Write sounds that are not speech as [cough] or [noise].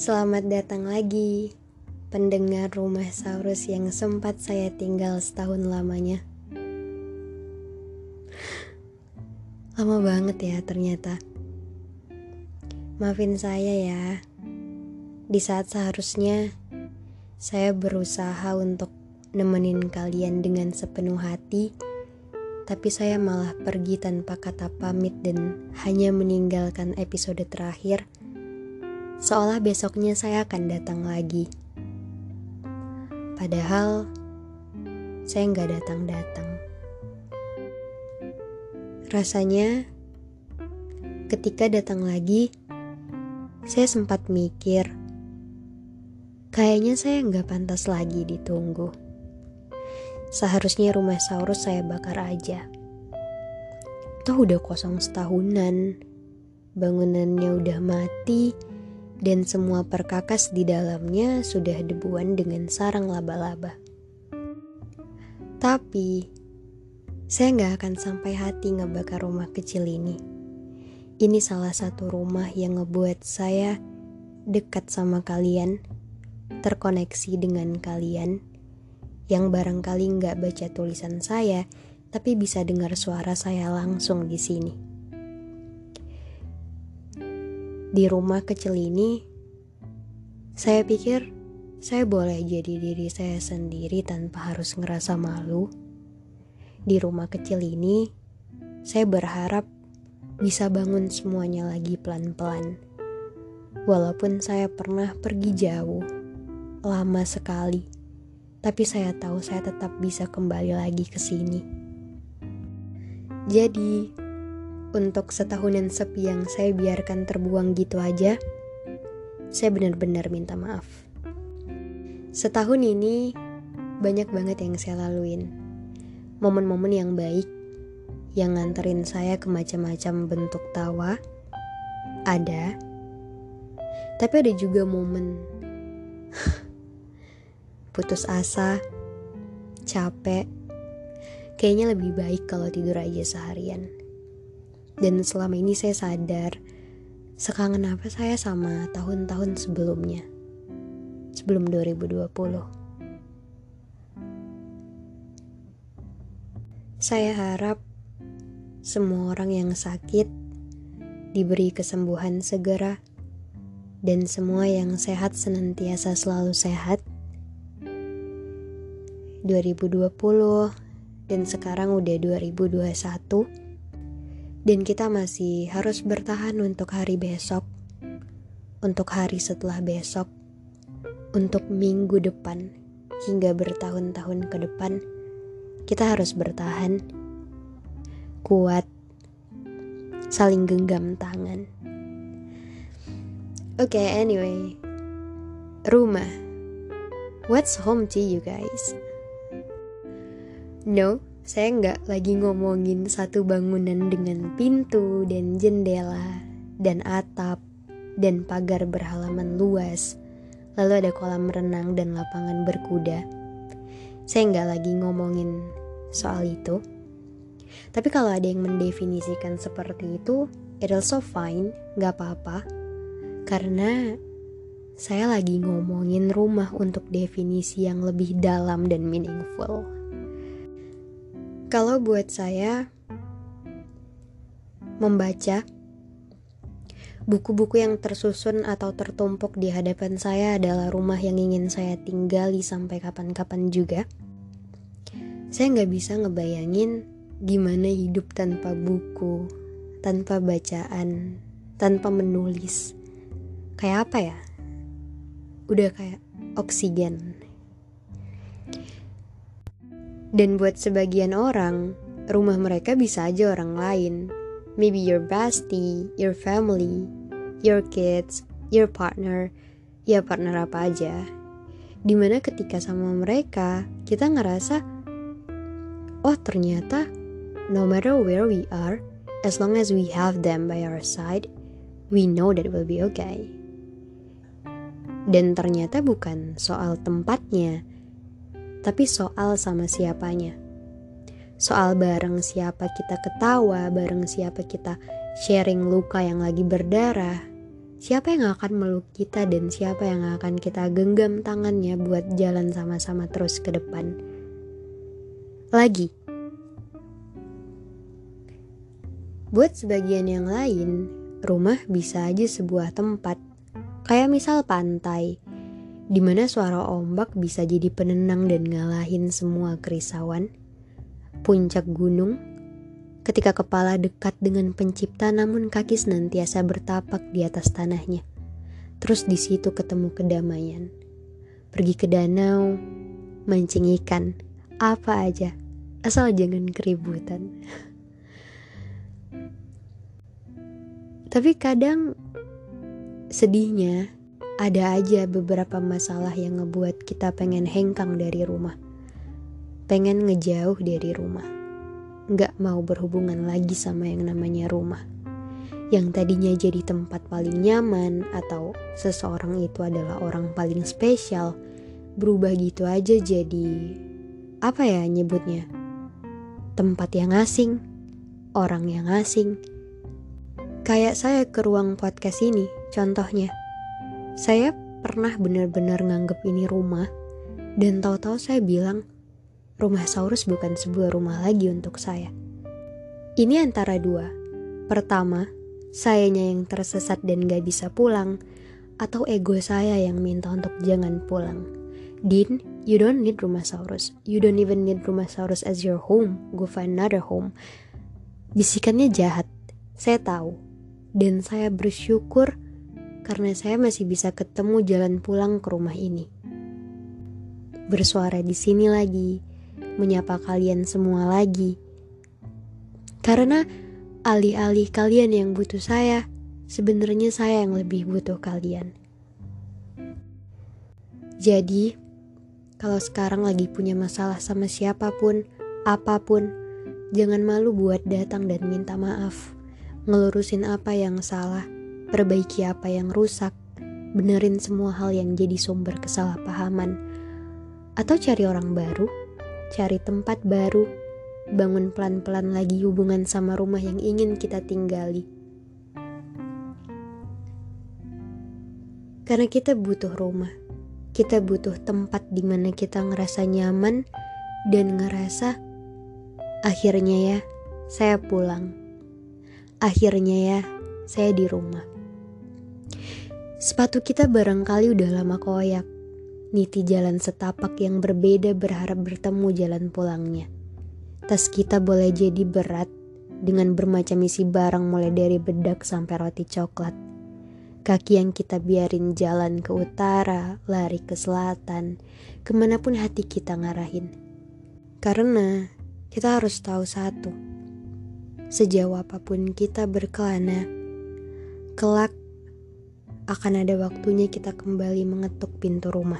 Selamat datang lagi, pendengar rumah Saurus yang sempat saya tinggal setahun lamanya. Lama banget ya ternyata. Maafin saya ya, di saat seharusnya saya berusaha untuk nemenin kalian dengan sepenuh hati, tapi saya malah pergi tanpa kata pamit dan hanya meninggalkan episode terakhir seolah besoknya saya akan datang lagi. Padahal saya nggak datang-datang. Rasanya ketika datang lagi, saya sempat mikir, kayaknya saya nggak pantas lagi ditunggu. Seharusnya rumah Saurus saya bakar aja. Toh udah kosong setahunan, bangunannya udah mati, dan semua perkakas di dalamnya sudah debuan dengan sarang laba-laba. Tapi, saya nggak akan sampai hati ngebakar rumah kecil ini. Ini salah satu rumah yang ngebuat saya dekat sama kalian, terkoneksi dengan kalian, yang barangkali nggak baca tulisan saya, tapi bisa dengar suara saya langsung di sini. Di rumah kecil ini, saya pikir saya boleh jadi diri saya sendiri tanpa harus ngerasa malu. Di rumah kecil ini, saya berharap bisa bangun semuanya lagi pelan-pelan. Walaupun saya pernah pergi jauh, lama sekali, tapi saya tahu saya tetap bisa kembali lagi ke sini. Jadi, untuk setahunan sepi yang saya biarkan terbuang gitu aja, saya benar-benar minta maaf. Setahun ini banyak banget yang saya laluin. Momen-momen yang baik yang nganterin saya ke macam-macam bentuk tawa ada. Tapi ada juga momen [laughs] putus asa, capek. Kayaknya lebih baik kalau tidur aja seharian. Dan selama ini saya sadar sekangen apa saya sama tahun-tahun sebelumnya. Sebelum 2020. Saya harap semua orang yang sakit diberi kesembuhan segera dan semua yang sehat senantiasa selalu sehat. 2020 dan sekarang udah 2021 dan kita masih harus bertahan untuk hari besok, untuk hari setelah besok, untuk minggu depan, hingga bertahun-tahun ke depan. Kita harus bertahan, kuat, saling genggam tangan. Oke, okay, anyway, rumah. What's home to you guys? No, saya nggak lagi ngomongin satu bangunan dengan pintu dan jendela dan atap dan pagar berhalaman luas. Lalu ada kolam renang dan lapangan berkuda. Saya nggak lagi ngomongin soal itu. Tapi kalau ada yang mendefinisikan seperti itu, it also fine, nggak apa-apa. Karena saya lagi ngomongin rumah untuk definisi yang lebih dalam dan meaningful. Kalau buat saya, membaca buku-buku yang tersusun atau tertumpuk di hadapan saya adalah rumah yang ingin saya tinggali sampai kapan-kapan juga. Saya nggak bisa ngebayangin gimana hidup tanpa buku, tanpa bacaan, tanpa menulis. Kayak apa ya? Udah kayak oksigen. Dan buat sebagian orang, rumah mereka bisa aja orang lain. Maybe your bestie, your family, your kids, your partner, ya partner apa aja. Di mana ketika sama mereka, kita ngerasa, oh ternyata no matter where we are, as long as we have them by our side, we know that we'll be okay. Dan ternyata bukan soal tempatnya, tapi soal sama siapanya. Soal bareng siapa kita ketawa, bareng siapa kita sharing luka yang lagi berdarah, siapa yang akan meluk kita dan siapa yang akan kita genggam tangannya buat jalan sama-sama terus ke depan. Lagi, buat sebagian yang lain, rumah bisa aja sebuah tempat, kayak misal pantai, di mana suara ombak bisa jadi penenang dan ngalahin semua kerisauan. Puncak gunung, ketika kepala dekat dengan pencipta namun kaki senantiasa bertapak di atas tanahnya. Terus di situ ketemu kedamaian. Pergi ke danau, mancing ikan, apa aja, asal jangan keributan. Tapi kadang sedihnya ada aja beberapa masalah yang ngebuat kita pengen hengkang dari rumah. Pengen ngejauh dari rumah. Nggak mau berhubungan lagi sama yang namanya rumah. Yang tadinya jadi tempat paling nyaman atau seseorang itu adalah orang paling spesial. Berubah gitu aja jadi... Apa ya nyebutnya? Tempat yang asing. Orang yang asing. Kayak saya ke ruang podcast ini, contohnya saya pernah benar-benar nganggep ini rumah dan tahu-tahu saya bilang rumah Saurus bukan sebuah rumah lagi untuk saya. Ini antara dua. Pertama, sayanya yang tersesat dan gak bisa pulang, atau ego saya yang minta untuk jangan pulang. Din, you don't need rumah Saurus. You don't even need rumah Saurus as your home. Go find another home. Bisikannya jahat, saya tahu. Dan saya bersyukur karena saya masih bisa ketemu jalan pulang ke rumah ini. Bersuara di sini lagi, menyapa kalian semua lagi. Karena alih-alih kalian yang butuh saya, sebenarnya saya yang lebih butuh kalian. Jadi, kalau sekarang lagi punya masalah sama siapa pun, apa pun, jangan malu buat datang dan minta maaf, ngelurusin apa yang salah perbaiki apa yang rusak, benerin semua hal yang jadi sumber kesalahpahaman, atau cari orang baru, cari tempat baru, bangun pelan-pelan lagi hubungan sama rumah yang ingin kita tinggali. Karena kita butuh rumah, kita butuh tempat di mana kita ngerasa nyaman dan ngerasa akhirnya ya saya pulang. Akhirnya ya saya di rumah. Sepatu kita barangkali udah lama koyak. Niti jalan setapak yang berbeda berharap bertemu jalan pulangnya. Tas kita boleh jadi berat dengan bermacam isi barang mulai dari bedak sampai roti coklat. Kaki yang kita biarin jalan ke utara, lari ke selatan, ke mana pun hati kita ngarahin. Karena kita harus tahu satu, sejauh apa pun kita berkelana, kelak akan ada waktunya kita kembali mengetuk pintu rumah.